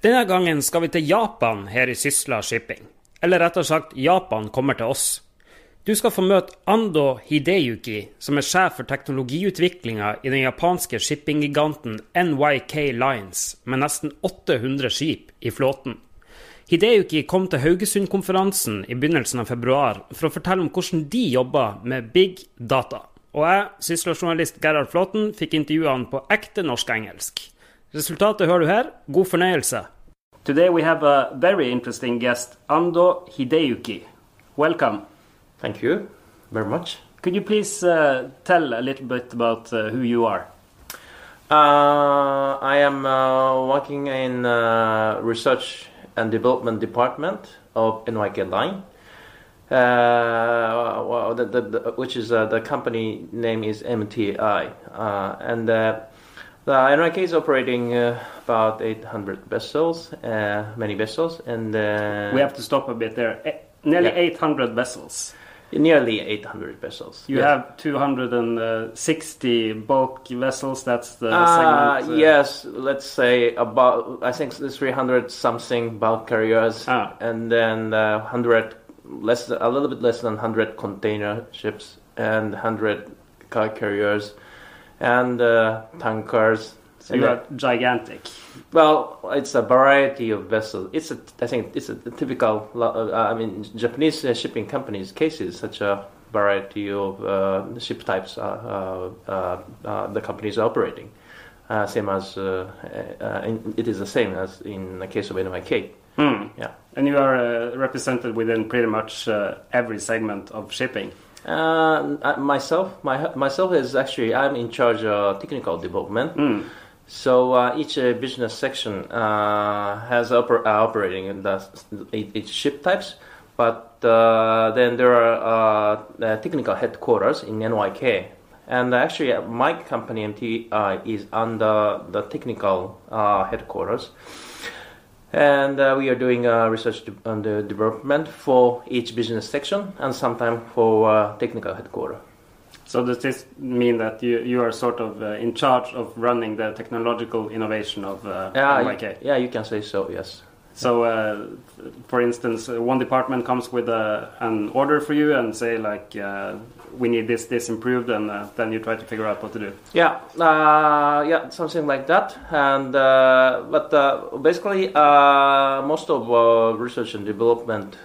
Denne gangen skal vi til Japan her i Sysla Shipping. Eller rettere sagt, Japan kommer til oss. Du skal få møte Ando Hideyuki, som er sjef for teknologiutviklinga i den japanske shippinggiganten NYK Lines, med nesten 800 skip i flåten. Hideyuki kom til Haugesund-konferansen i begynnelsen av februar for å fortelle om hvordan de jobber med big data. Og jeg, Sysla-journalist Gerhard Flåten, fikk intervjue på ekte norsk-engelsk. Resultatet hører du her. God fornøyelse. Today we have a very interesting guest, Ando Hideyuki. Welcome. Thank you very much. Could you please uh, tell a little bit about uh, who you are? Uh, I am uh, working in uh, research and development department of NYK Line, uh, well, the, the, the, which is uh, the company name is MTI, uh, and uh, the NYK is operating uh, about 800 vessels, uh, many vessels, and uh, We have to stop a bit there. Eh, nearly Yeah. 800 vessels. nearly 800 vessels. You Yes. have 260 bulk vessels. That's the Uh, segment. uh, yes, let's say about I think 300 something bulk carriers, Ah. and then uh, 100 less, a little bit less than 100 container ships and 100 car carriers and uh, tankers. So you are gigantic. well, it's a variety of vessels. It's a, I think it's a typical. Uh, I mean, Japanese uh, shipping companies' cases such a variety of uh, ship types. Uh, uh, uh, uh, the companies are operating, uh, same as uh, uh, in, it is the same as in the case of NYK. Hmm. Yeah. And you are uh, represented within pretty much uh, every segment of shipping. Uh, myself, my, myself is actually I'm in charge of technical development. Hmm. So uh, each uh, business section uh, has oper- uh, operating in the each ship types, but uh, then there are uh, uh, technical headquarters in NYK, and actually uh, my company MTI is under the technical uh, headquarters, and uh, we are doing uh, research and uh, development for each business section, and sometimes for uh, technical headquarters. So does this mean that you, you are sort of uh, in charge of running the technological innovation of uh, Yeah, NYK? yeah, you can say so. Yes. So, uh, for instance, uh, one department comes with a, an order for you and say like, uh, we need this, this improved, and uh, then you try to figure out what to do. Yeah, uh, yeah, something like that. And uh, but uh, basically, uh, most of uh, research and development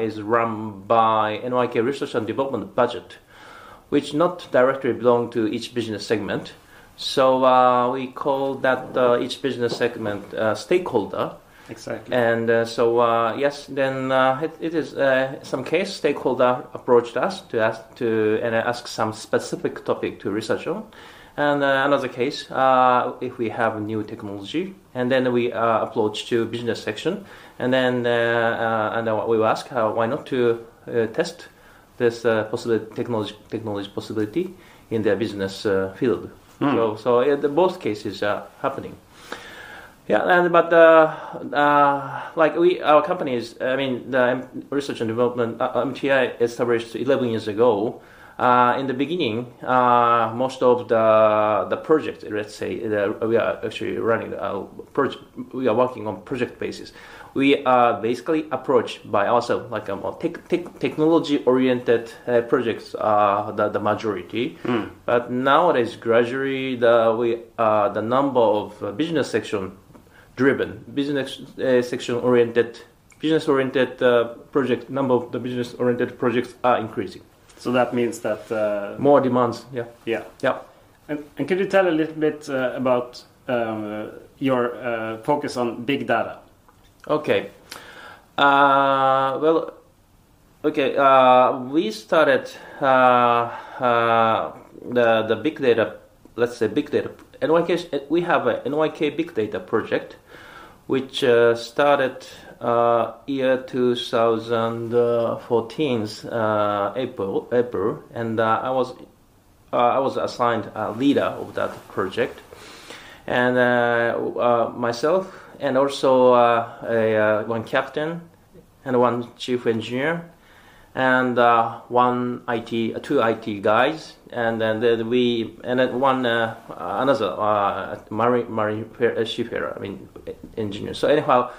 is run by NYK Research and Development budget, which not directly belong to each business segment. So we call that each business segment stakeholder. Exactly. And uh, so, uh, yes, then uh, it, it is uh, some case stakeholder approached us to ask to and ask some specific topic to research on, and uh, another case uh, if we have new technology, and then we uh, approach to business section, and then uh, uh, and we ask why not to uh, test this uh, possible technology technology possibility in their business uh, field. Hmm. So, so uh, the both cases are happening. Yeah, and but uh, uh, like we, our company is, I mean, the research and development uh, MTI established 11 years ago. Uh, in the beginning, uh, most of the the project, let's say, the, we are actually running a project. We are working on project basis. We are basically approached by ourselves like um, tech, tech, technology oriented uh, projects are the, the majority. But nowadays, gradually, the we uh, the number of uh, business section driven business uh, section oriented business oriented uh, project number of the business oriented projects are increasing So that means that, uh, more demands yeah yeah. yeah And, and could you tell a little bit uh, about um, your uh, focus on big data? okay uh, well okay uh, we started uh, uh, the the big data let's say big data NYK we have a NYK big data project which uh, started uh, year 2014 uh, April April and uh, I was uh, I was assigned a leader of that project. And uh, myself and also a, one captain and one chief engineer and uh, one IT, uh, two IT guys, and then, then we and then one uh, another uh, marine marine seafarer, I mean engineer. So anyhow,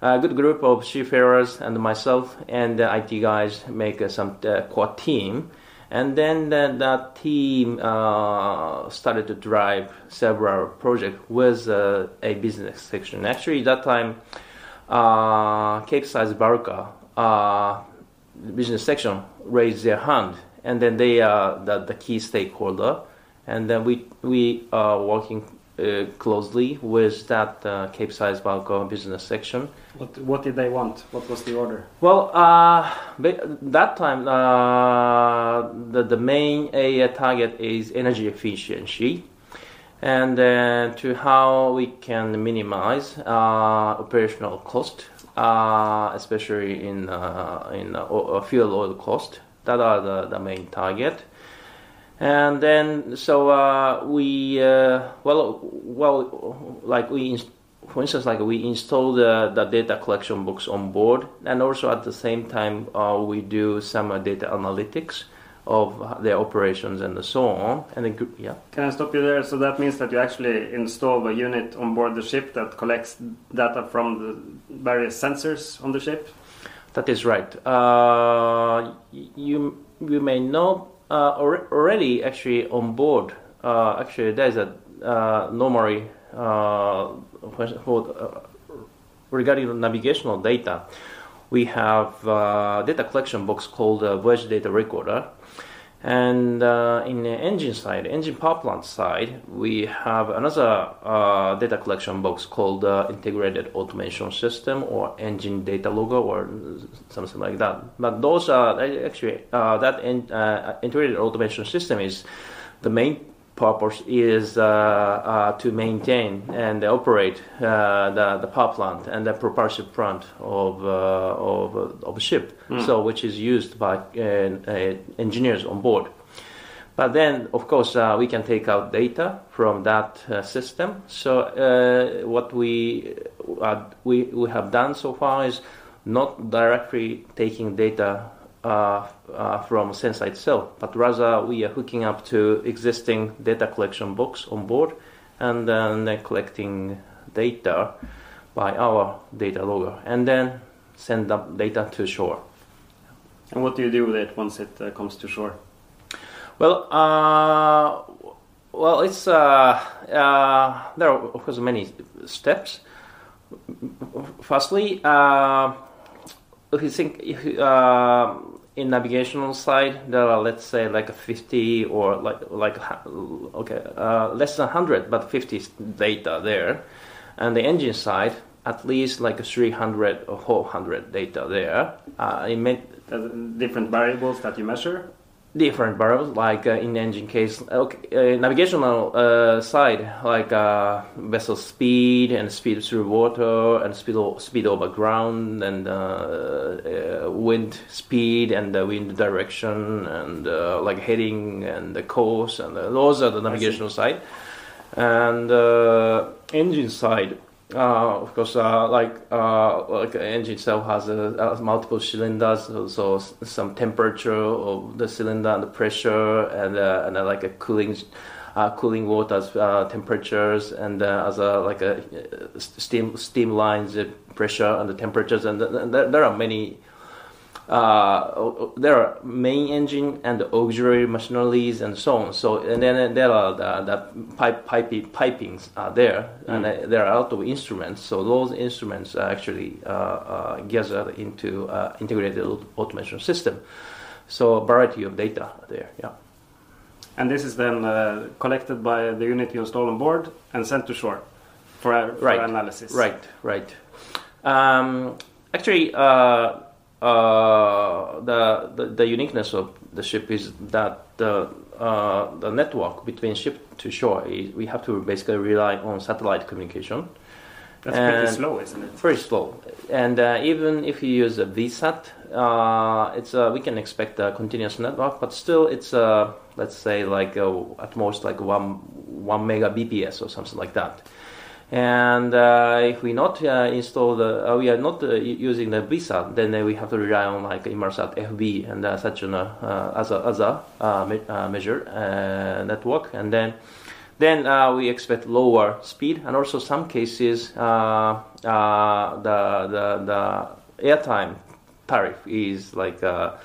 a good group of seafarers and myself and the IT guys make uh, some uh, core team. And then the, that team uh, started to drive several projects with uh, a business section. Actually, that time, uh, Capesize bulker uh, business section raised their hand, and then they are the, the key stakeholder. And then we we are working uh, closely with that uh, Capesize bulker business section. What what did they want? What was the order? Well, uh, that time uh, the the main area target is energy efficiency, and uh, to how we can minimize uh, operational cost, especially in in fuel oil cost. That are the, the main target. And then so uh, we uh, well well like we for instance like we install the, the data collection books on board. And also at the same time uh, we do some uh, data analytics of their operations and so on and then, yeah can i stop you there so that means that you actually install a unit on board the ship that collects data from the various sensors on the ship that is right uh, you you may know uh, already actually on board. Uh, actually, there's a uh, normally for, regarding the navigational data. We have data collection box called Voyage Data Recorder and uh, in the engine side, engine power plant side, we have another uh, data collection box called uh, Integrated Automation System or Engine Data Logger or something like that. But those are actually uh, that in, uh, integrated automation system is the main purpose is uh, uh, to maintain and operate uh, the, the power plant and the propulsion plant of, of, of a ship, mm. so which is used by engineers on board. But then, of course, uh, we can take out data from that uh, system. So uh, what we, we we have done so far is not directly taking data from sensor itself, but rather we are hooking up to existing data collection box on board and then collecting data by our data logger and then send up data to shore. And what do you do with it once it uh, comes to shore? Well, uh, well, it's uh, uh, there are of course many steps. Firstly, you think if, uh, in navigational side there are let's say like a 50 or like like okay uh, less than 100 but 50 data there. And the engine side at least like a 300 or 400 data there. Uh, it different variables that you measure different variables like uh, in the engine case. Okay, uh, navigational uh, side like uh, vessel speed and speed through water and speed, speed over ground and uh, uh, wind speed and the wind direction and like heading and the course and those are the navigational side. And engine side uh, of course, uh, like uh, like an engine itself has multiple cylinders, so, so, some temperature of the cylinder and the pressure, and uh, and like a cooling. cooling water temperatures and other like a steam steam lines, pressure and the temperatures, and, and there are many uh, there are main engine and auxiliary machineries and so on. So and then there are the, the pipe, pipe pipings are there, mm. and uh, there are a lot of instruments. So those instruments are actually uh, uh gathered into uh, integrated automation system. So a variety of data there. Yeah. And this is then uh, collected by the unit you install on board and sent to shore for, for right. analysis. Right. Right. Um, actually uh, the, the, the uniqueness of the ship is that the uh, the network between ship to shore is we have to basically rely on satellite communication. That's and pretty slow, isn't it? Very slow, and uh, even if you use a VSAT, uh, it's uh, we can expect a continuous network, but still it's uh, let's say like at most like one one mega BPS or something like that. And uh, if we not uh, install the, uh, we are not using the VSAT, then we have to rely on like Inmarsat FB and such an other other me- measure network, and then then uh, we expect lower speed, and also some cases uh, uh, the the the airtime tariff is like uh,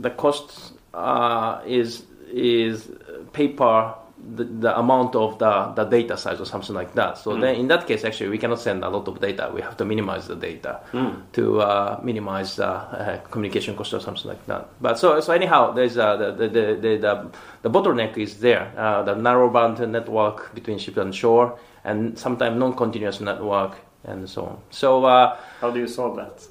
the cost is is paper the, the amount of the, the data size or something like that. So then in that case, actually, we cannot send a lot of data. We have to minimize the data to uh, minimize the uh, communication cost or something like that. But so so anyhow, there's uh, the, the, the, the, the the bottleneck is there. Uh, the narrowband network between ship and shore, and sometimes non-continuous network and so on. So. Uh, How do you solve that?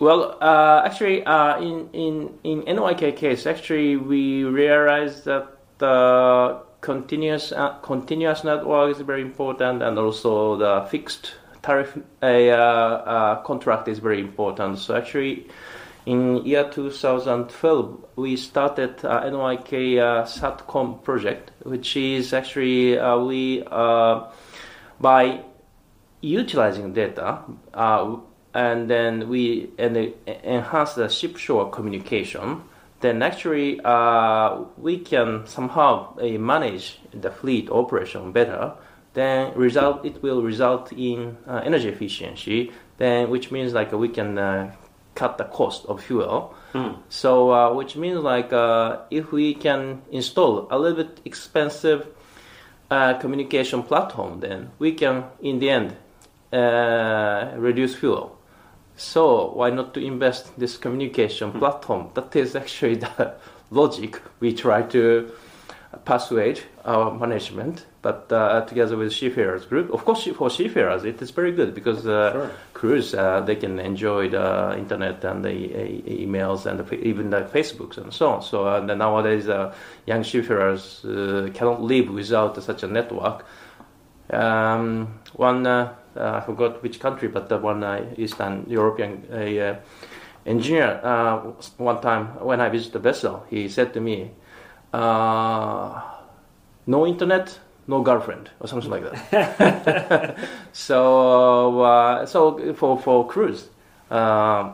well, uh, actually, uh, in in in NYK case, actually, we realized that the continuous uh, continuous network is very important, and also the fixed tariff uh, uh, contract is very important. So actually, in year 2012, we started uh, NYK uh, Satcom project, which is actually uh, we uh, by utilizing data, and then we uh, enhance the ship shore communication. Then actually uh, we can somehow uh, manage the fleet operation better. Then result it will result in uh, energy efficiency. Then which means like we can uh, cut the cost of fuel. So uh, which means like uh, if we can install a little bit expensive uh, communication platform, then we can, in the end, uh, reduce fuel. So why not to invest this communication platform? That is actually the logic we try to persuade our management, but uh, together with seafarers group. Of course, for seafarers, it is very good because uh, Sure. crews uh, they can enjoy the internet and the emails and the, even the Facebooks and so on. So uh, nowadays, uh, young seafarers uh, cannot live without such a network. Um, one I forgot which country, but the one uh, Eastern European uh, engineer uh, one time when I visited the vessel, he said to me, uh, "No internet, no girlfriend," or something like that. so, uh, so for for crews, uh,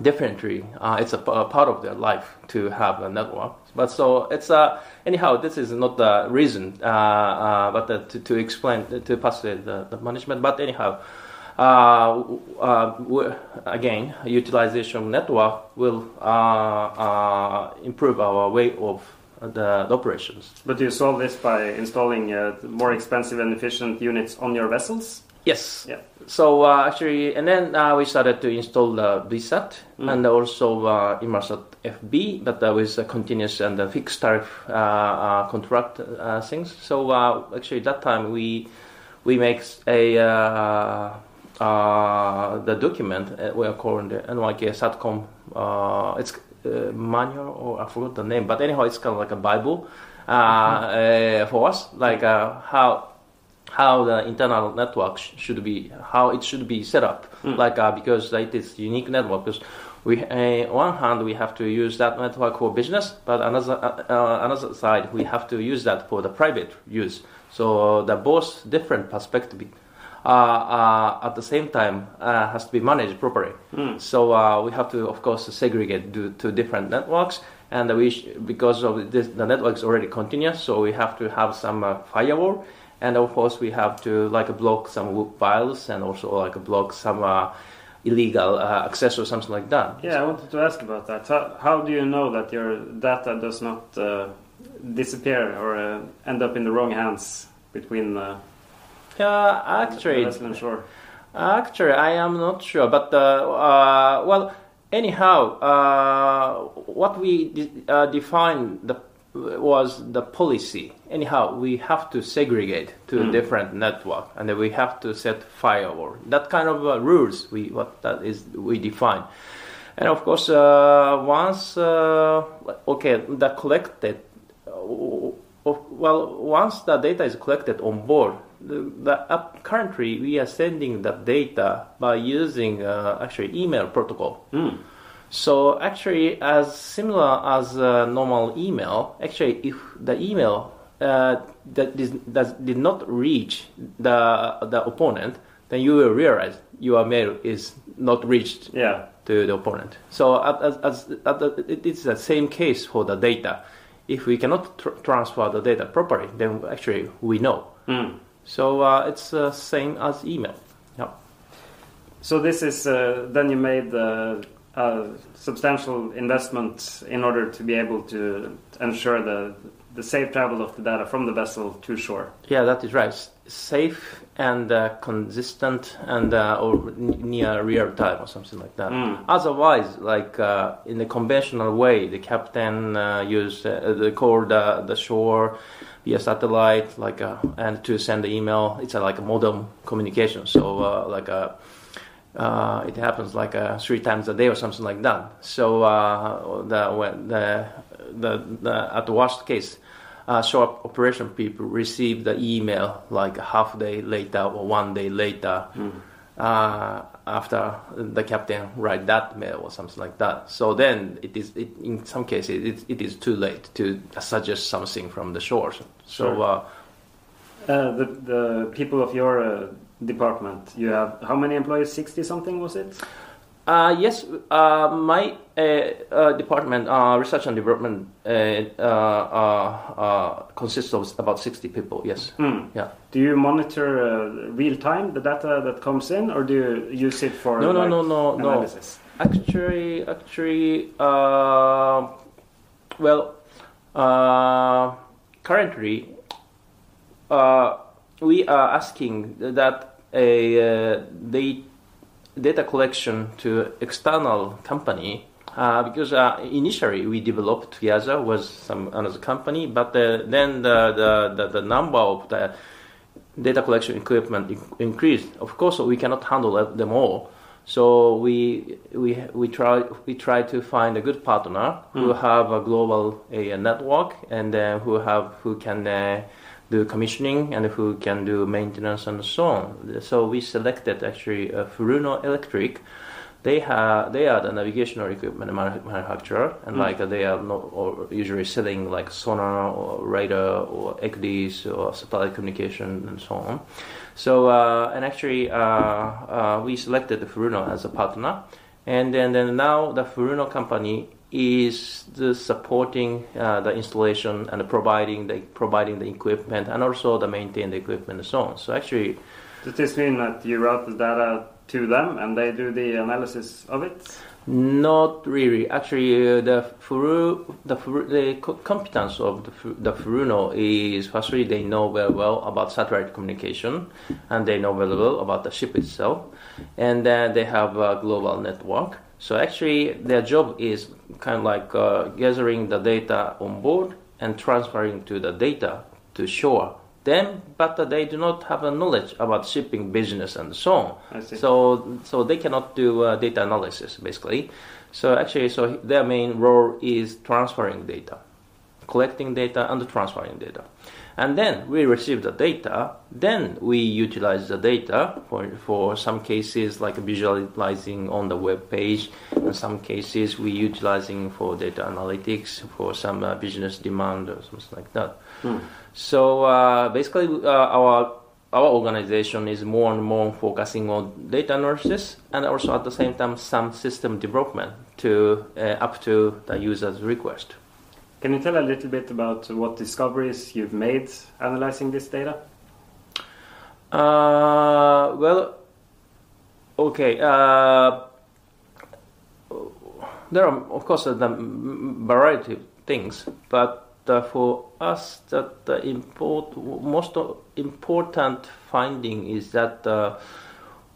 definitely uh, it's a part of their life to have a network. But so it's uh, anyhow, this is not the reason, uh, uh, but uh, to, to explain to persuade the, the management. But anyhow. Uh, again, utilization network will improve our way of the, the operations. But do you solve this by installing more expensive and efficient units on your vessels? Yes. Yeah. So uh, actually, and then uh, we started to install the VSAT Mm. and also uh, Inmarsat FB, but uh, with a continuous and a fixed tariff uh, uh, contract uh, things. So uh, actually, that time we we make a uh, uh, the document uh, we are calling the NYK Satcom. Uh, it's uh, manual or I forgot the name, but anyhow, it's kind of like a Bible uh, uh, for us, like uh, how how the internal network sh- should be, how it should be set up. Like uh, because it is unique network. Because we, uh, one hand, we have to use that network for business, but another uh, uh, another side, we have to use that for the private use. So the both different perspective. Uh, uh, at the same time, uh, has to be managed properly. So uh, we have to, of course, segregate to, to different networks, and we sh- because of this, the network is already continuous, so we have to have some uh, firewall, and of course we have to like block some files and also like block some uh, illegal uh, access or something like that. Yeah, I wanted to ask about that. How, how do you know that your data does not uh, disappear or uh, end up in the wrong hands between uh, Yeah, the actually, and shore? Actually, I am not sure, but uh, uh, well, anyhow, uh, what we de- uh, defined the was the policy. Anyhow, we have to segregate to a different network, and then we have to set firewall. That kind of uh, rules we what that is we define. And of course, uh, once uh, okay, the collected uh, well, once the data is collected on board, the, the up, currently we are sending that data by using uh, actually email protocol. So actually, as similar as uh, normal email, actually, if the email uh, that is, that did not reach the the opponent, then you will realize your mail is not reached Yeah. to the opponent. So as, as, as, it is the same case for the data. If we cannot tr- transfer the data properly, then actually we know. Mm. So uh, it's the same as email. Yeah. So this is uh, then you made uh, substantial investment in order to be able to ensure the the safe travel of the data from the vessel to shore. Yeah, that is right. Safe and uh, consistent and uh, or near real time or something like that. Mm. Otherwise, like uh, in the conventional way, the captain uh, used uh, the call the, the shore via satellite, like uh, and to send the email. It's like a modem communication. So uh, like a uh, it happens like uh, three times a day or something like that. So uh, the, when the, the, the at the worst case, uh, shore operation people receive the email like a half day later or one day later uh, after the captain write that mail or something like that. So then it is it, in some cases it, it is too late to suggest something from the shore. So Sure. uh, Uh, the the people of your uh, department, you have how many employees? Sixty something was it? Uh, yes, uh, my uh, uh, department, uh, research and development, uh, uh, uh, uh, consists of about 60 people, yes. Mm. Yeah. Do you monitor uh, real time the data that comes in, or do you use it for No, no, like, no, no, no. analysis? Actually, actually, uh, well, uh, currently, uh, we are asking that a uh, the data collection to external company uh, because uh, initially we developed together with some another company, but uh, then the, the, the, the number of the data collection equipment in- increased. Of course, we cannot handle them all. So we we we try we try to find a good partner who Mm. have a global a, network and uh, who have who can uh, do commissioning and who can do maintenance and so on. So we selected actually uh, Furuno Electric. They have they are the navigational equipment manufacturer and Mm. like they are not or usually selling like sonar or radar or ECDIS or satellite communication and so on. So uh, and actually uh, uh, we selected Furuno as a partner, and then, then now the Furuno company is the supporting uh, the installation and providing the providing the equipment and also the maintain the equipment and so on. So actually, Does this mean that you route the data to them and they do the analysis of it? Not really. Actually, uh, the Furu, the Furu, the competence of the, the Furuno is firstly they know very well about satellite communication, and they know very well about the ship itself, and then they have a global network. So actually, their job is kind of like uh, gathering the data on board and transferring to the data to shore. Them, but they do not have a knowledge about shipping business and so on. So, so they cannot do uh, data analysis basically. So actually, so their main role is transferring data, collecting data and transferring data, and then we receive the data. Then we utilize the data for for some cases like visualizing on the web page. In some cases, we utilizing for data analytics for some uh, business demand or something like that. Hmm. So uh, basically, uh, our our organization is more and more focusing on data analysis and also at the same time some system development to uh, up to the user's request. Can you tell a little bit about what discoveries you've made analyzing this data? Uh, well, okay. Uh, there are, of course, a variety of things, but uh, for us, that the import, most important finding is that uh,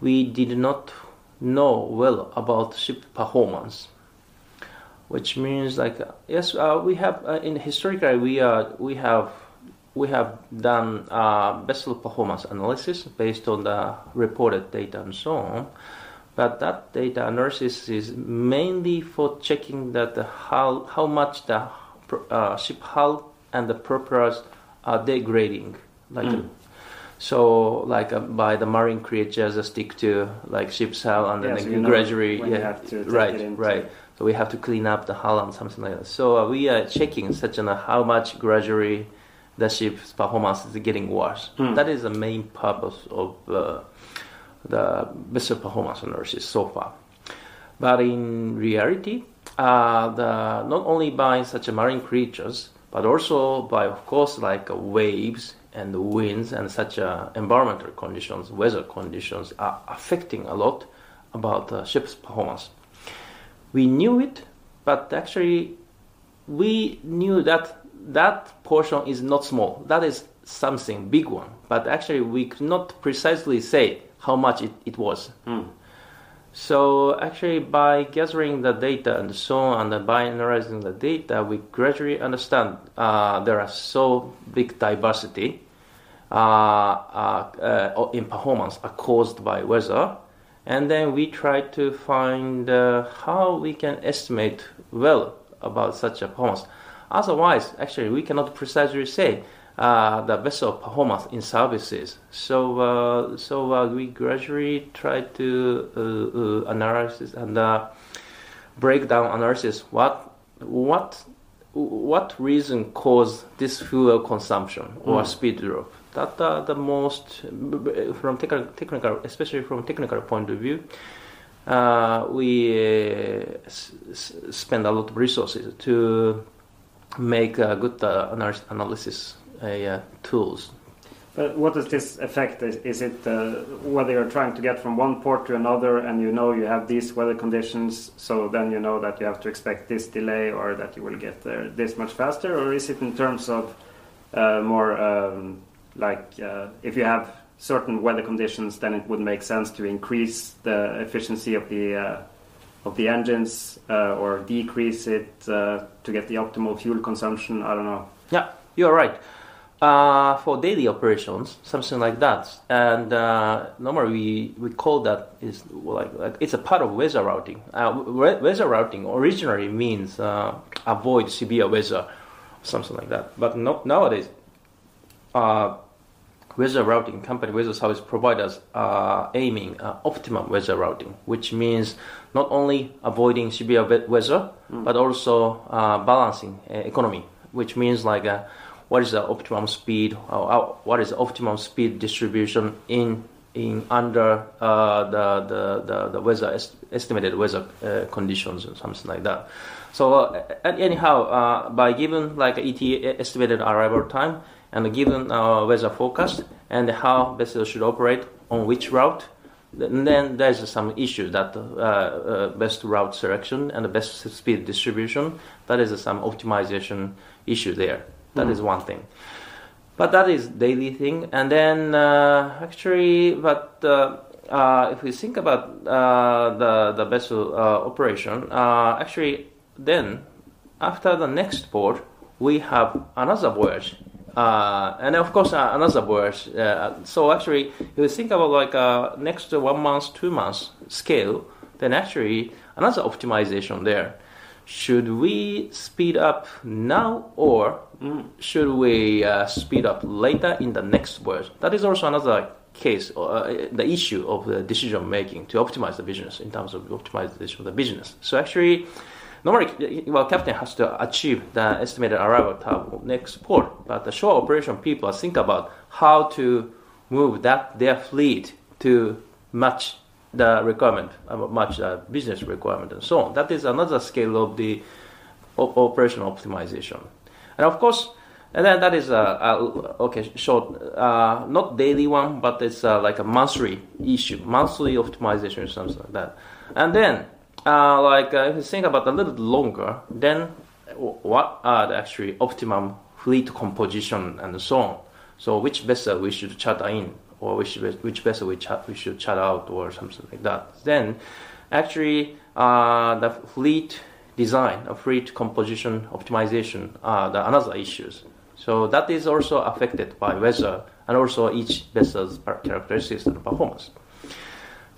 we did not know well about ship performance, which means like uh, yes, uh, we have uh, in historically we are we have we have done uh, vessel performance analysis based on the reported data and so on. But that data analysis is mainly for checking that the how how much the uh, ship hull and the propellers are degrading, like Mm. so like uh, by the marine creatures that stick to like ship's hull and Yeah, then so gradually yeah right it right so we have to clean up the hull and something like that. So uh, we are checking such an uh, how much gradually the ship's performance is getting worse. That is the main purpose of uh, the vessel performance analysis so far. But in reality, uh, the, not only by such a marine creatures, but also by, of course, like uh, waves and winds and such uh, environmental conditions, weather conditions are affecting a lot about the ship's performance. We knew it, but actually we knew that that portion is not small. That is something big one. But actually we could not precisely say how much it, it was. So actually, by gathering the data and so on, and by analyzing the data, we gradually understand uh, there are so big diversity uh, uh, uh, in performance are caused by weather, and then we try to find uh, how we can estimate well about such a performance. Otherwise, actually, we cannot precisely say uh, the vessel performance in services. So, uh, so uh, we gradually try to uh, uh, analyze and uh, break down analysis. What, what, what reason caused this fuel consumption or speed drop? That uh, the most from technical, especially from technical point of view. Uh, we uh, s- spend a lot of resources to make uh, good uh, analy- analysis tools. But what does this affect? Is, is it uh, whether you're trying to get from one port to another and you know you have these weather conditions, so then you know that you have to expect this delay or that you will get there this much faster? Or is it in terms of uh, more um, like uh, if you have certain weather conditions, then it would make sense to increase the efficiency of the uh, of the engines uh, or decrease it to get the optimal fuel consumption? I don't know. Yeah, you're right. Uh, for daily operations, something like that, and uh, normally we, we call that is like, like it's a part of weather routing. Uh, weather routing originally means avoid severe weather, something like that. But no, nowadays, uh, weather routing company, weather service providers are aiming uh, optimum weather routing, which means not only avoiding severe we- weather, but also uh, balancing uh, economy, which means like uh, what is the optimum speed, or, uh, what is the optimum speed distribution in in under uh, the, the, the, the weather est- estimated weather uh, conditions or something like that. So uh, anyhow, uh, by given like ETA estimated arrival time and given our weather forecast and how vessel should operate on which route, then then there's some issue that uh, uh, best route selection and the best speed distribution. That is some optimization issue there. That is one thing. But that is daily thing. And then uh, actually, but uh, uh, if we think about uh, the the vessel uh, operation, uh, actually, then after the next port, we have another voyage. Uh, and of course, uh, another voyage. Uh, so actually, if you think about like uh, next one month, two months scale, then actually another optimization there. Should we speed up now or should we uh, speed up later in the next voyage? That is also another case, uh, the issue of the decision making to optimize the business in terms of optimization of the business. So actually, normally, well, captain has to achieve the estimated arrival time next port, but the shore operation people think about how to move that their fleet to match the requirement, uh, match the business requirement, and so on. That is another scale of the operational optimization. And of course, and then that is a, a okay short, uh, not daily one, but it's uh, like a monthly issue, monthly optimization or something like that. And then, uh, like uh, if you think about a little longer, then what are the actually optimum fleet composition and so on? So which vessel we should charter in, or which which vessel we char- we should charter out, or something like that. Then, actually, uh, the fleet design, a fleet composition optimization the another issues. So that is also affected by weather and also each vessel's characteristics and performance.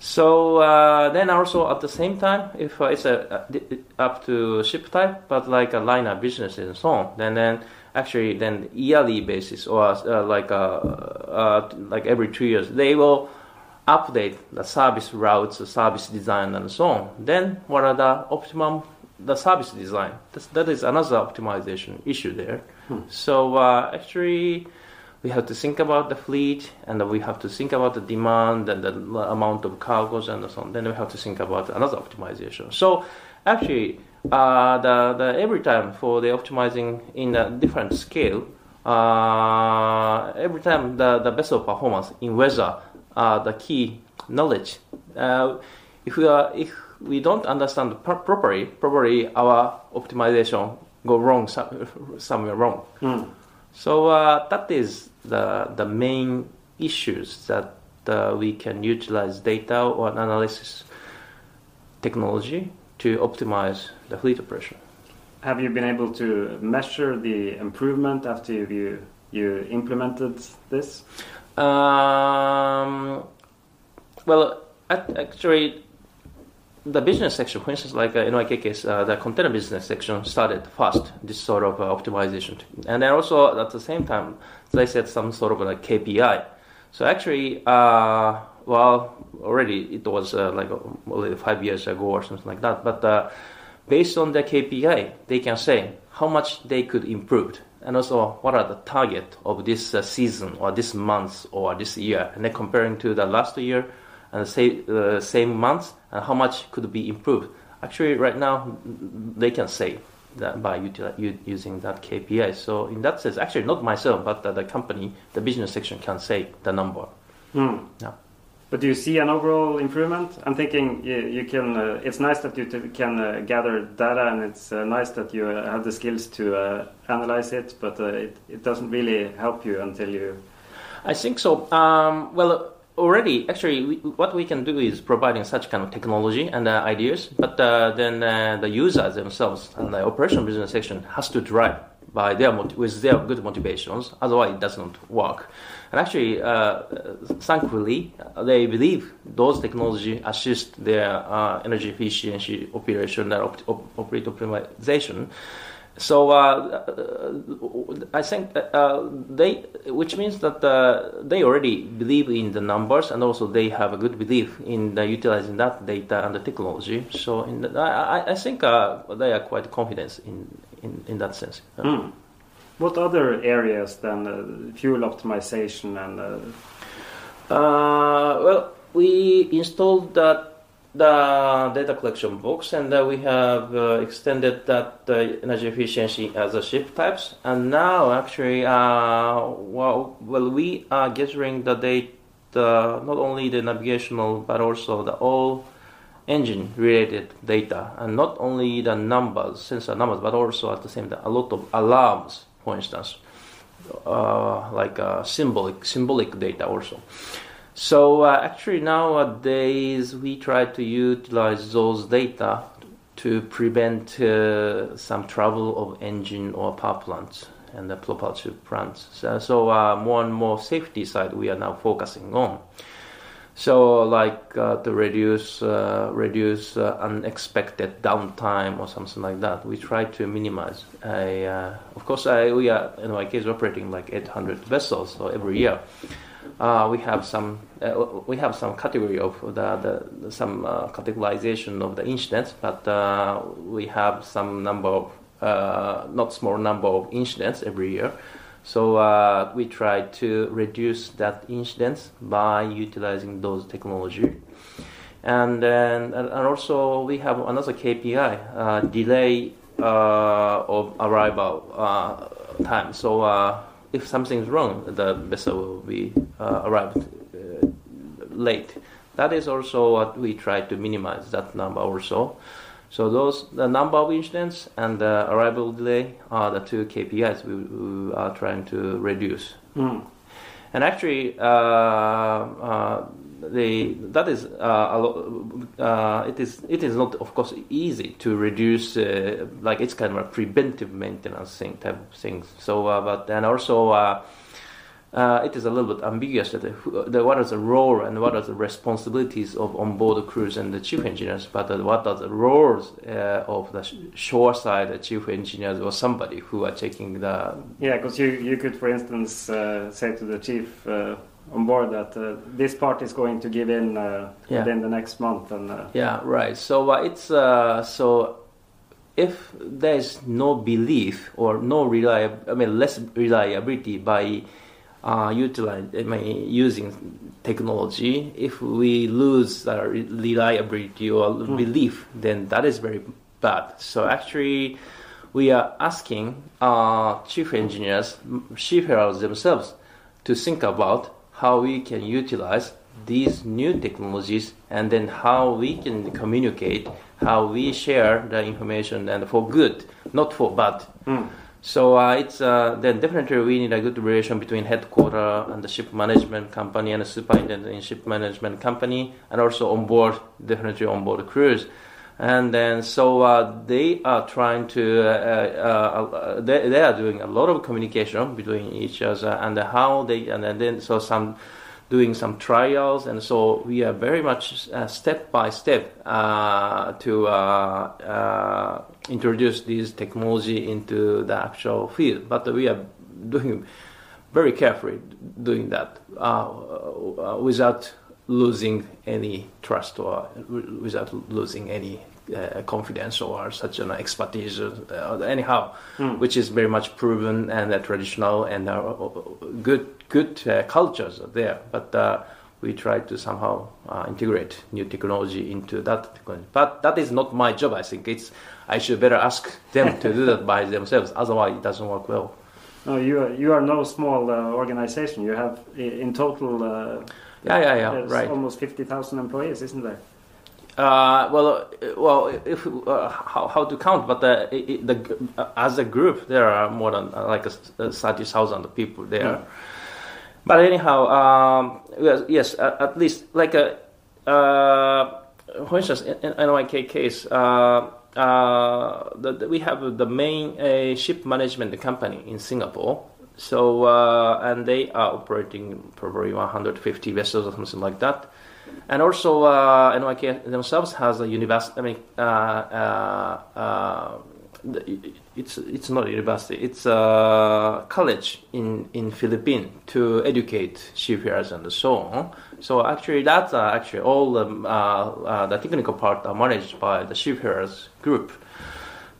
So uh, then also at the same time, if uh, it's a, uh, up to ship type, but like a line liner business and so on, then then actually then yearly basis or uh, like uh, uh, like every two years they will update the service routes, the service design, and so on. Then what are the optimum the service design. That's, that is another optimization issue there. So uh, actually, we have to think about the fleet, and we have to think about the demand and the amount of cargoes and so on. Then we have to think about another optimization. So actually, uh, the, the every time for the optimizing in a different scale, uh, every time the, the vessel performance in weather, uh, the key knowledge. Uh, if we are if we don't understand pro- properly, probably our optimization go wrong some, somewhere wrong. Mm. So uh, that is the the main issues that uh, we can utilize data or analysis technology to optimize the fleet operation. Have you been able to measure the improvement after you you implemented this? Um, well, actually, the business section, for instance, like uh, in my case, uh, the container business section started fast this sort of uh, optimization, and then also at the same time they set some sort of like KPI. So actually, uh, well, already it was uh, like uh, five years ago or something like that. But uh, based on the KPI, they can say how much they could improve, and also what are the target of this season or this month or this year, and then comparing to the last year and say uh, same month, and how much could be improved. Actually, right now they can say that by util- using that KPI. So in that sense, actually not myself, but uh, the company, the business section can say the number. Hmm. Yeah. But do you see an overall improvement? I'm thinking you, you can. Uh, it's nice that you t- can uh, gather data, and it's uh, nice that you uh, have the skills to uh, analyze it. But uh, it, it doesn't really help you until you. I think so. Um, well, already, actually, we, what we can do is providing such kind of technology and uh, ideas, but uh, then uh, the users themselves and the operation business section has to drive by their with their good motivations. Otherwise, it doesn't work. And actually, uh, thankfully, they believe those technology assist their uh, energy efficiency operation and op- op- operate optimization. So uh, uh, I think uh, they, which means that uh, they already believe in the numbers, and also they have a good belief in the utilizing that data and the technology. So in the, I, I- think uh, they are quite confident in, in, in that sense. Hmm. What other areas than uh, fuel optimization and? Uh, Uh, well, we installed that the data collection box, and uh, we have uh, extended that uh, energy efficiency as a ship types. And now, actually, uh, well, well, we are gathering the data, not only the navigational, but also the all engine-related data, and not only the numbers, sensor numbers, but also at the same time a lot of alarms, for instance uh, like uh, symbolic symbolic data also. So uh, actually nowadays we try to utilize those data to prevent uh, some trouble of engine or power plants and the propulsive plants. So, so uh, more and more safety side we are now focusing on. So, like uh, to reduce uh, reduce uh, unexpected downtime or something like that, we try to minimize. I, uh, of course, I, we are in my case operating like 800 vessels, so every year uh, we have some uh, we have some category of the, the some uh, categorization of the incidents, but uh, we have some number of uh, not small number of incidents every year. So uh, we try to reduce that incidence by utilizing those technology. And then and also we have another KPI, delay of arrival time. So if something's wrong, the vessel will be uh, arrived uh, late. That is also what we try to minimize that number also. So those the number of incidents and the arrival delay are the two KPIs we, we are trying to reduce. hmm. And actually, uh, that is uh, a lo- uh, it is it is not of course easy to reduce uh, like it's kind of a preventive maintenance thing type of things. So, but then also. Uh, it is a little bit ambiguous that the, the, what is the role and what are the responsibilities of onboard crews and the chief engineers, but what are the roles uh, of the sh- shore side the chief engineers or somebody who are taking the Yeah, because you, you could, for instance, say to the chief on board that uh, this part is going to give in uh, Yeah. within the next month, and uh, Yeah, right. So uh, it's uh, so if there's no belief or no reliab- I mean less reliability by uh, utilize, I mean, using technology, if we lose our reliability or mm. belief, then that is very bad. So actually, we are asking uh, chief engineers, seafarers themselves, to think about how we can utilize these new technologies and then how we can communicate, how we share the information and for good, not for bad. Mm. So uh, it's uh, then definitely we need a good relation between headquarter and the ship management company and the superintendent in ship management company, and also on board definitely on board crews. And then so uh, they are trying to uh, uh, uh, they, they are doing a lot of communication between each other and how they and then so some doing some trials, and so we are very much uh, step by step uh, to uh, uh, introduce this technology into the actual field. But we are doing very carefully doing that uh, uh, without losing any trust or without losing any uh, confidence or such an expertise uh, anyhow, mm. which is very much proven and uh, traditional and good good uh, cultures are there, but uh, we try to somehow uh, integrate new technology into that technology. But that is not my job. I think it's I should better ask them to do that by themselves. Otherwise, it doesn't work well. No, you are, you are no small uh, organization. You have in total. Uh, yeah, yeah, yeah. Right. Almost fifty thousand employees, isn't there? Uh, well, uh, well, if uh, how, how to count, but the, it, the as a group, there are more than like a, thirty thousand people there. Mm. But anyhow, um, yes, at, at, least like a, uh, for instance, in, in NYK case, uh, uh, the, the, we have the main uh, ship management company in Singapore. So uh, and they are operating probably 150 vessels or something like that. And also, uh, NYK themselves has a university. I mean, it's it's not a university. It's a college in in Philippines to educate seafarers and so on. So actually, that's uh, actually all the, uh, uh, the technical part are managed by the seafarers group.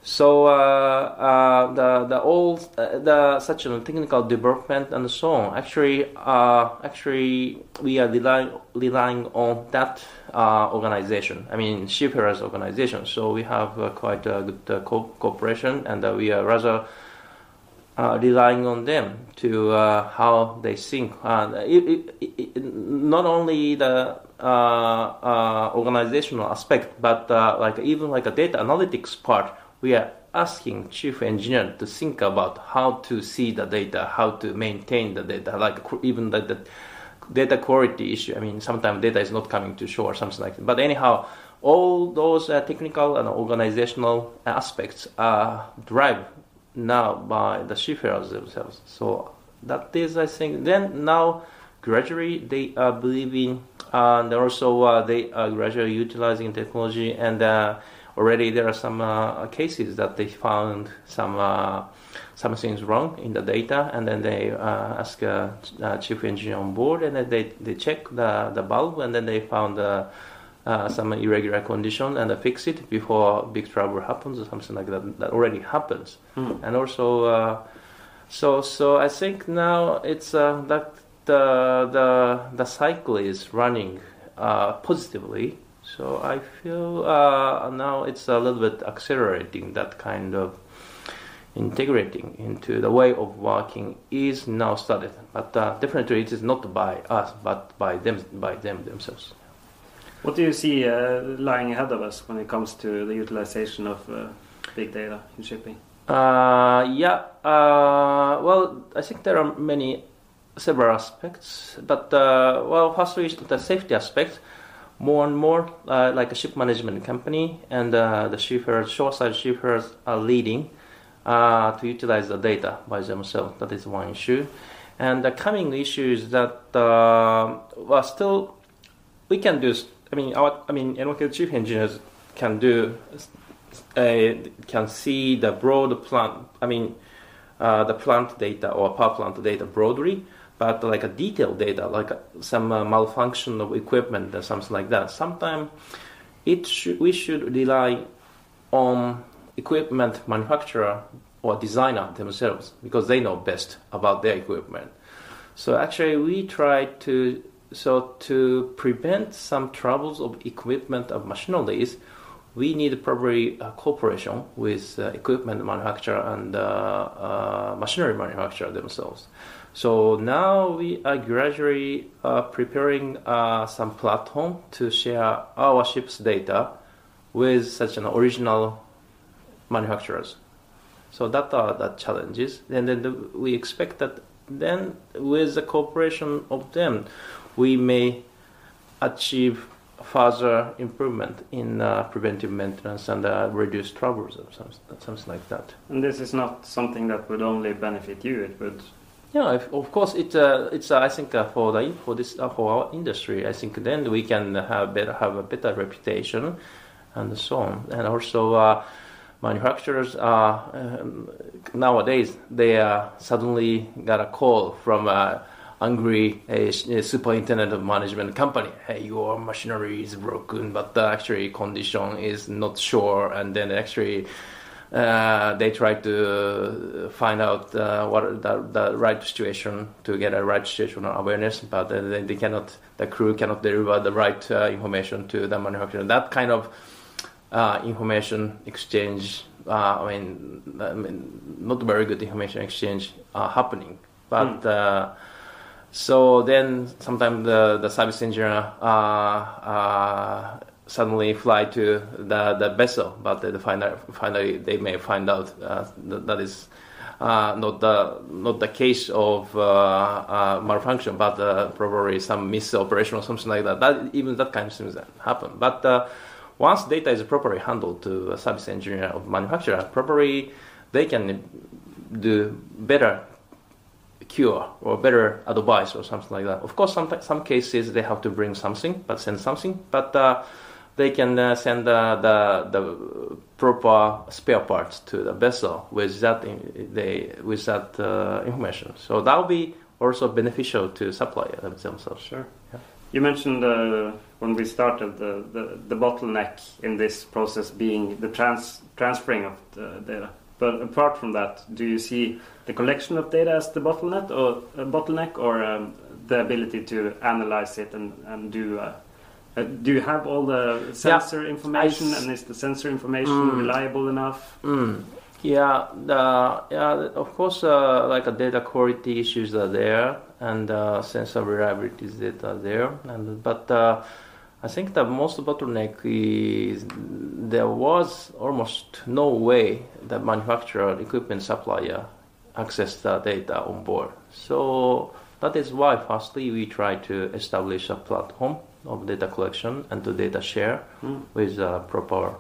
So uh, uh, the the all uh, the such a technical development and so on. Actually, actually we are relying relying on that organization. I mean, seafarers organization. So we have quite a good co- cooperation, and we are rather. Uh, relying on them to uh, how they think. Uh, it, it, it, not only the organizational aspect, but like even like a data analytics part we are asking chief engineer to think about how to see the data, how to maintain the data, like even the, the data quality issue. I mean, sometimes data is not coming to shore, or something like that. But anyhow, all those uh, technical and organizational aspects are driven now by the seafarers themselves. So that is, I think, then now gradually they are believing, and also uh, they are gradually utilizing technology and uh, already there are some uh, cases that they found some uh, some things wrong in the data, and then they uh, ask a, a, chief engineer on board, and then they, they check the, the bulb, and then they found uh, uh, some irregular condition and they fix it before big trouble happens or something like that. That already happens, mm. and also uh, so so I think now it's that the the the cycle is running positively so I feel uh, now it's a little bit accelerating that kind of integrating into the way of working is now started. But uh, definitely it is not by us, but by them, by them themselves. What do you see uh, lying ahead of us when it comes to the utilization of uh, big data in shipping? Uh, yeah, uh, well, I think there are many, several aspects, but well, firstly, the safety aspect more and more uh, like a ship management company and uh, the shippers, shoreside shippers are leading uh, to utilize the data by themselves. That is one issue. And the coming issue is that uh, still we can do. I mean, our, I mean, NYK chief engineers can do can see the broad plant. I mean, uh, the plant data or power plant data broadly but like a detailed data, like some uh, malfunction of equipment or something like that. Sometimes it sh- we should rely on equipment manufacturer or designer themselves because they know best about their equipment. So actually, we try to so to prevent some troubles of equipment of machineries, we need probably cooperation with uh, equipment manufacturer and uh, uh, machinery manufacturer themselves. So now we are gradually uh, preparing uh, some platform to share our ship's data with such an original manufacturers. So that are the challenges, and then the, we expect that then with the cooperation of them, we may achieve further improvement in uh, preventive maintenance and uh, reduce troubles or something, something like that. And this is not something that would only benefit you; it would yeah, of course, it, uh, it's uh, I think uh, for the for this uh, for our industry, I think then we can have better have a better reputation, and so on. And also, uh, manufacturers are um, nowadays they suddenly got a call from a angry superintendent of management company. Hey, your machinery is broken, but the actually condition is not sure, and then actually uh, they try to find out uh, what the, the right situation to get a right situational awareness, but uh, they, they, cannot, the crew cannot deliver the right uh, information to the manufacturer. That kind of uh, information exchange, I mean, I, mean, not very good information exchange happening, but. Mm. So then, sometimes the, the service engineer suddenly fly to the, the vessel, but find out, finally they may find out uh, that, that is uh, not the not the case of uh, uh malfunction, but uh, probably some misoperation or something like that. That even that kind of things happen. But uh, once data is properly handled to a service engineer of manufacturer, probably they can do better cure or better advice or something like that. Of course, some some cases they have to bring something, but send something, but they can uh, send uh, the the proper spare parts to the vessel with that in, they with that uh, information. So that will be also beneficial to supplier themselves. Sure. Yeah. You mentioned uh, when we started the, the, the, bottleneck in this process being the trans transferring of the data. But apart from that, do you see the collection of data as the bottleneck or uh, bottleneck, or um, the ability to analyze it and, and do uh, do you have all the sensor yeah, information, and is the sensor information mm, reliable enough? Mm, yeah, the, yeah. Of course, uh, like uh, data quality issues are there, and uh, sensor reliability data are there. And but uh, I think the most bottleneck is there was almost no way the manufacturer, equipment supplier, access the data on board. So that is why, firstly, we try to establish a platform of data collection and to data share mm. with a proper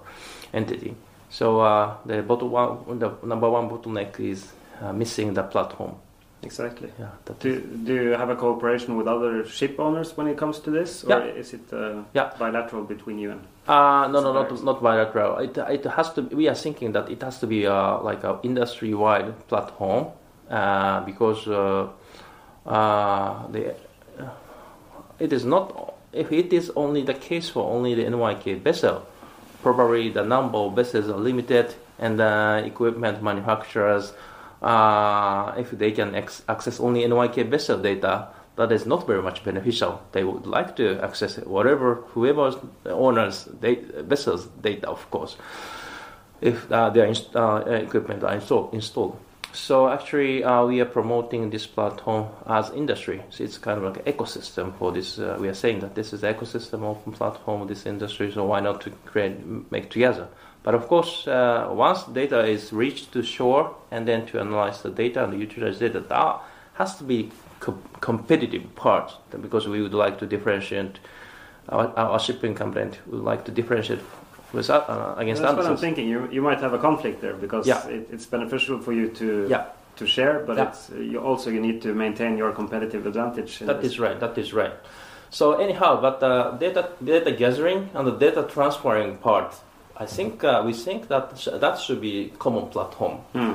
entity. So uh, the, one, the number one bottleneck is uh, missing the platform. Exactly. Yeah. Do, do you have a cooperation with other ship owners when it comes to this, or yeah. is it uh, yeah. bilateral between you and? Uh, no, no, not not bilateral. It it has to. We are thinking that it has to be uh, like a industry wide platform uh, because uh, uh, the it is not if it is only the case for only the NYK vessel, probably the number of vessels are limited, and the equipment manufacturers, uh, if they can access only NYK vessel data, that is not very much beneficial. They would like to access whatever, whoever owners vessels data, of course, if uh, their uh, equipment are installed. installed. So actually, uh, we are promoting this platform as industry. So it's kind of like an ecosystem for this. Uh, we are saying that this is ecosystem of platform of this industry. So why not to create make together? But of course, uh, once data is reached to shore and then to analyze the data and utilize data, that has to be co- competitive part because we would like to differentiate. Our, our shipping company We would like to differentiate with uh, against That's what I'm thinking. You you might have a conflict there because yeah. it, it's beneficial for you to yeah. to share, but yeah. it's you also you need to maintain your competitive advantage. That this. is right. That is right. So anyhow, but the data data gathering and the data transferring part, I think uh, we think that sh- that should be common platform. Hmm.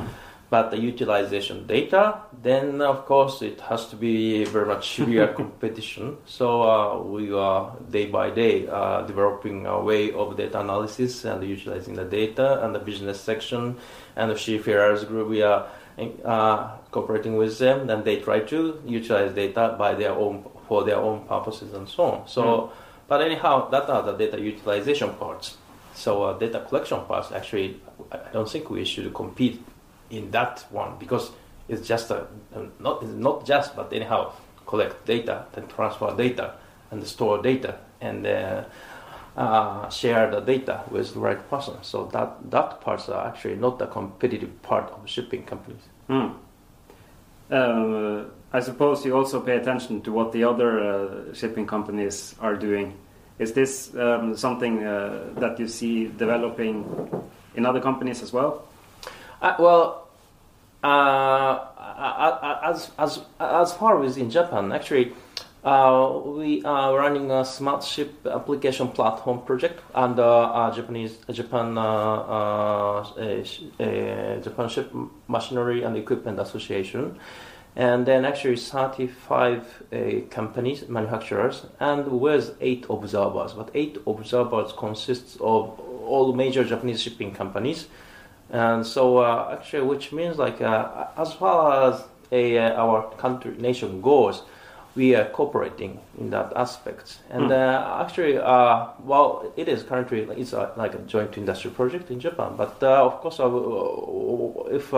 But the utilization data, then of course it has to be very much severe competition. So uh, we are day by day uh, developing a way of data analysis and utilizing the data and the business section and the seafarers group. We are uh, cooperating with them, and they try to utilize data by their own for their own purposes and so on. So, mm. but anyhow, that are the data utilization parts. So uh, data collection parts actually, I don't think we should compete in that one because it's just a, not not just but anyhow collect data then transfer data and store data and uh, uh, share the data with the right person. So that that parts are actually not the competitive part of shipping companies. Mm. Uh, I suppose you also pay attention to what the other uh, shipping companies are doing. Is this um, something uh, that you see developing in other companies as well? Uh, well, uh, uh, as, as, as far as in Japan, actually, uh, we are running a smart ship application platform project under uh, Japanese Japan uh, Japan Ship Machinery and Equipment Association, and then actually 35 companies manufacturers and with eight observers. But eight observers consists of all major Japanese shipping companies and so uh, actually, which means like uh, as far as a, uh, our country nation goes, we are cooperating in that aspect. And mm. actually, well, it is currently it's like a joint industry project in Japan. But of course, if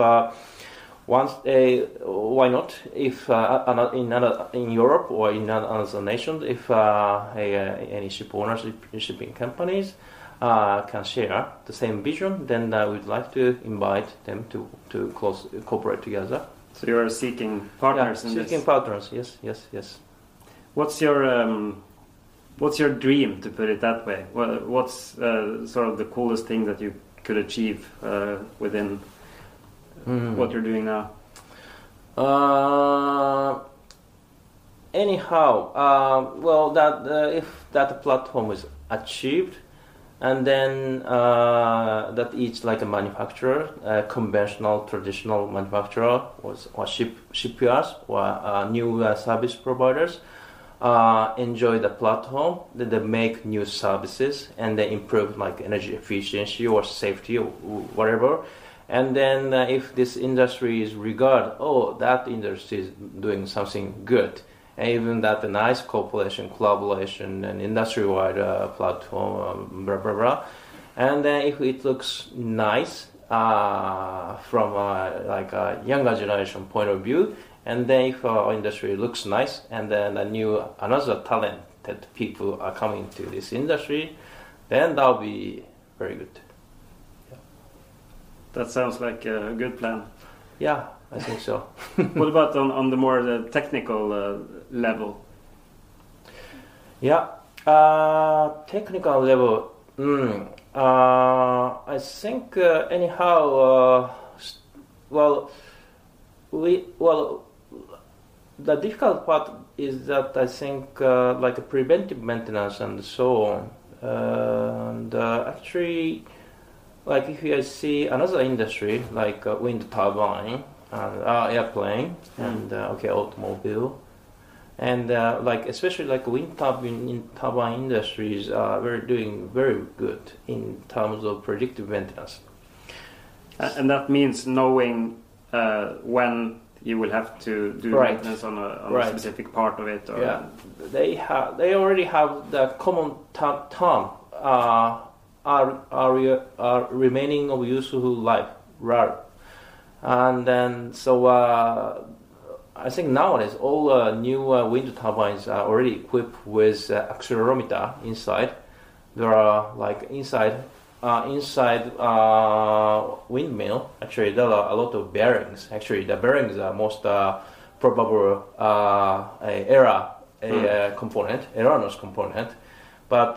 once uh, why not if uh, in another, in Europe or in another nation if uh, any ship owners shipping companies uh, can share the same vision, then uh, we'd like to invite them to, to close, cooperate together. So you are seeking partners yeah, seeking this? partners, yes, yes, yes. What's your um, what's your dream, to put it that way? What's uh, sort of the coolest thing that you could achieve uh, within mm. what you're doing now? Uh, anyhow, uh, well, that if that platform is achieved, and then uh, that each like a manufacturer, a conventional traditional manufacturer, was or ship shipyards or uh, new uh, service providers uh, enjoy the platform. That they make new services and they improve like energy efficiency or safety or whatever. And then uh, if this industry is regard, oh, that industry is doing something good and even that the nice cooperation, collaboration, and industry-wide uh, platform, um, blah blah blah. And then if it looks nice uh, from uh, like a younger generation point of view, and then if our industry looks nice, and then a new another talented people are coming to this industry, then that'll be very good. Yeah. That sounds like a good plan. Yeah, I think so. what about on, on the more uh, technical uh, level? Yeah, uh, technical level. Mm, uh, I think uh, anyhow. Uh, well, we well. The difficult part is that I think like a preventive maintenance and so on. and actually, like if you see another industry like wind turbine and uh, airplane and uh, okay automobile and uh, like especially like wind turbine turbine industries are very doing very good in terms of predictive maintenance and that means knowing uh, when you will have to do right. maintenance on, a, on right. a, specific part of it or yeah they have they already have the common term uh, are, are, are remaining of useful life RAR and then, so uh, I think nowadays all uh, new uh, wind turbines are already equipped with uh, accelerometer inside. There are like inside uh, inside uh, windmill. Actually, there are a lot of bearings. Actually, the bearings are most probable error a, mm. component, erroneous component. But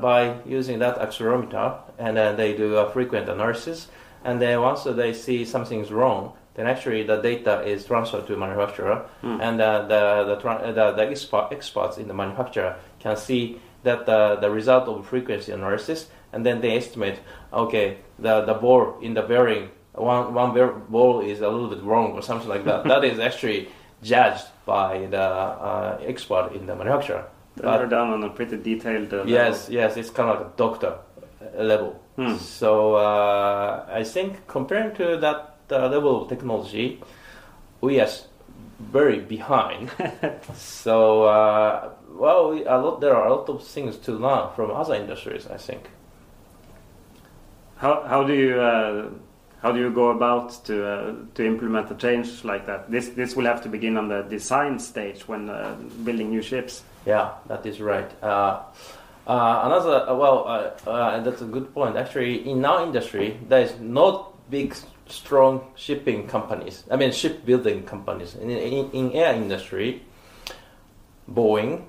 by using that accelerometer, and then they do a frequent analysis, and then once they see something's wrong, then actually the data is transferred to manufacturer, mm. and uh, the the, the, the expert, experts in the manufacturer can see that the, the result of frequency analysis, and then they estimate, okay, the, the bore in the bearing one one bear- ball is a little bit wrong or something like that. that is actually judged by the uh, expert in the manufacturer. They're down on a pretty detailed uh, Yes, yes, it's kind of like a doctor uh, level. Hmm. So uh, I think comparing to that uh, level of technology, we are very behind. so uh, well, we, a lot, there are a lot of things to learn from other industries. I think. How how do you uh, how do you go about to uh, to implement a change like that? This this will have to begin on the design stage when uh, building new ships. Yeah, that is right. Uh, uh, another, well, uh, uh, that's a good point. Actually, in our industry, there is not big, strong shipping companies. I mean, shipbuilding companies. In, in, in air industry, Boeing,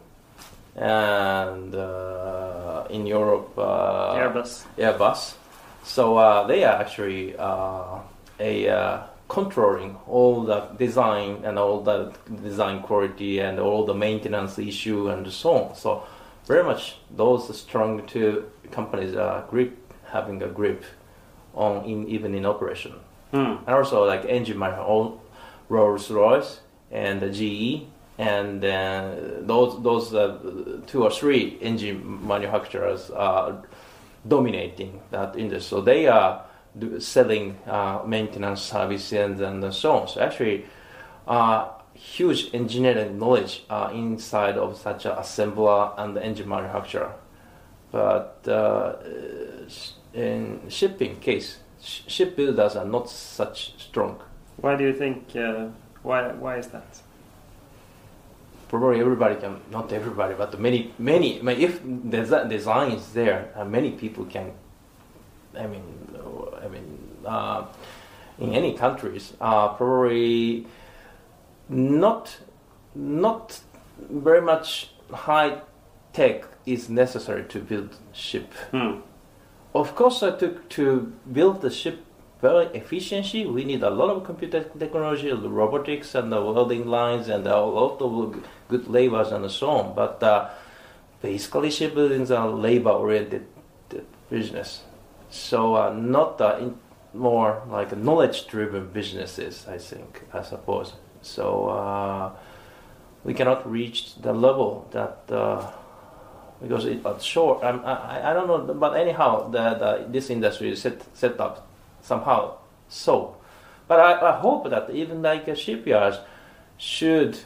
and uh, in Europe, uh, Airbus. Airbus. So uh, they are actually uh, a uh, controlling all the design and all the design quality and all the maintenance issue and so on. So very much those strong two companies are grip having a grip on in even in operation. Hmm. And also like engine manufacturer, Rolls Royce and the GE, and uh, those those uh, two or three engine manufacturers are dominating that industry. So they are selling uh, maintenance services and so on. So actually, uh, huge engineering knowledge uh, inside of such an assembler and engine manufacturer. But uh, in shipping case, sh- shipbuilders are not such strong. Why do you think? Uh, why why is that? Probably everybody can, not everybody, but many, many. I mean, if the design is there, uh, many people can. I mean, I mean, uh, in any countries, uh, probably not, not very much high tech is necessary to build ship. Hmm. Of course, uh, to to build the ship very efficiently, we need a lot of computer technology, robotics, and the welding lines, and a lot of good labors and so on. But uh, basically, shipbuilding is a labor-oriented uh, business, so uh, not uh, in more like knowledge-driven businesses. I think, I suppose. So we cannot reach the level that. Because it, I'm, I, I don't know, but anyhow, the, the, this industry is set, set up somehow so. But I, I hope that even like shipyards should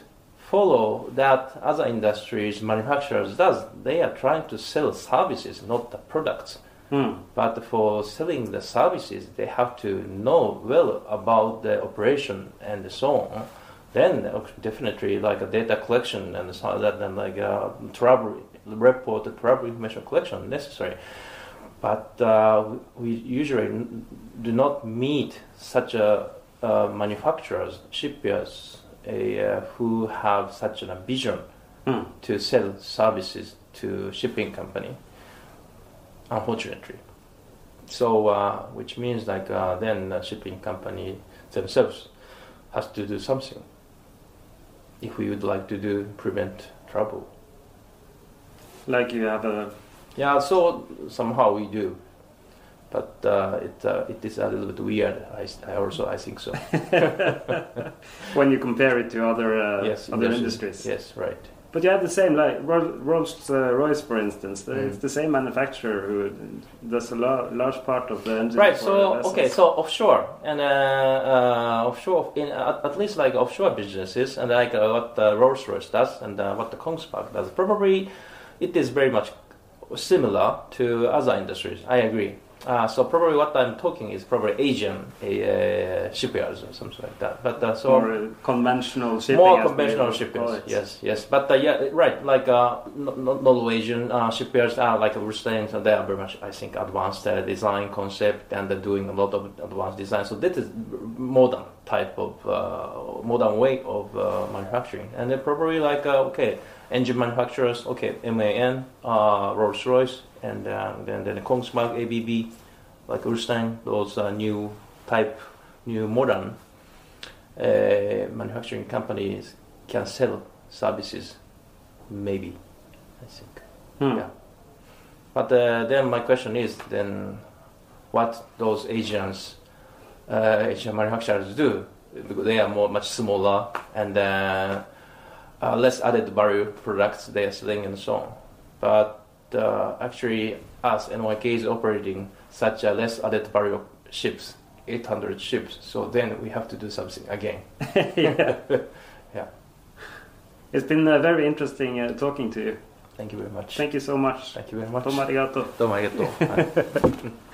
follow that other industries, manufacturers does. They are trying to sell services, not the products. Hmm. But for selling the services, they have to know well about the operation and so on. Then uh, definitely like a data collection and so that and like uh, trouble report, the proper information collection necessary. But uh, we usually do not meet such a uh, manufacturers, shipyards, a, uh, who have such a vision Hmm. to sell services to shipping company. Unfortunately, so uh, which means like uh, then the shipping company themselves has to do something if we would like to do prevent trouble. Like you have a Yeah, so somehow we do, but uh, it uh, it is a little bit weird. I also I think so. when you compare it to other uh, yes, other industries. Yes, right. But you have the same, like Rolls uh, Royce, for instance. Mm. It's the same manufacturer who does a la- large part of the engine. Right. So okay. So offshore and uh, uh, offshore in at, at least like offshore businesses and like uh, what uh, Rolls Royce does and uh, what the Kongsberg does. Probably it is very much similar to other industries. I agree. Uh, so probably what I'm talking is probably Asian uh, shipyards or something like that. But uh, so More conventional shipping. more conventional would shippers. call it. Yes, yes. But uh, yeah, right. Like uh, no- no- Norwegian uh, shipyards are like we're saying, so they are very much, I think, advanced uh, design concept, and they're doing a lot of advanced design. So this is modern type of uh, modern way of uh, manufacturing, and they're probably like uh, okay, engine manufacturers, okay, MAN, uh, Rolls Royce, and uh, then then Kongsberg, ABB, like Ulstein, those uh, new type, new modern uh, manufacturing companies can sell services, maybe, I think. Hmm. Yeah. But uh, then my question is then, what those Asians uh, Asian manufacturers do. Because they are more much smaller and uh, uh, less added value products they are selling and so on. But uh, actually, us NYK is operating such a less added value ships, 800 ships. So then we have to do something again. yeah. Yeah. It's been uh, very interesting uh, talking to you. Thank you very much. Thank you so much. Thank you very much. どうもありがとう。どうもありがとう。はい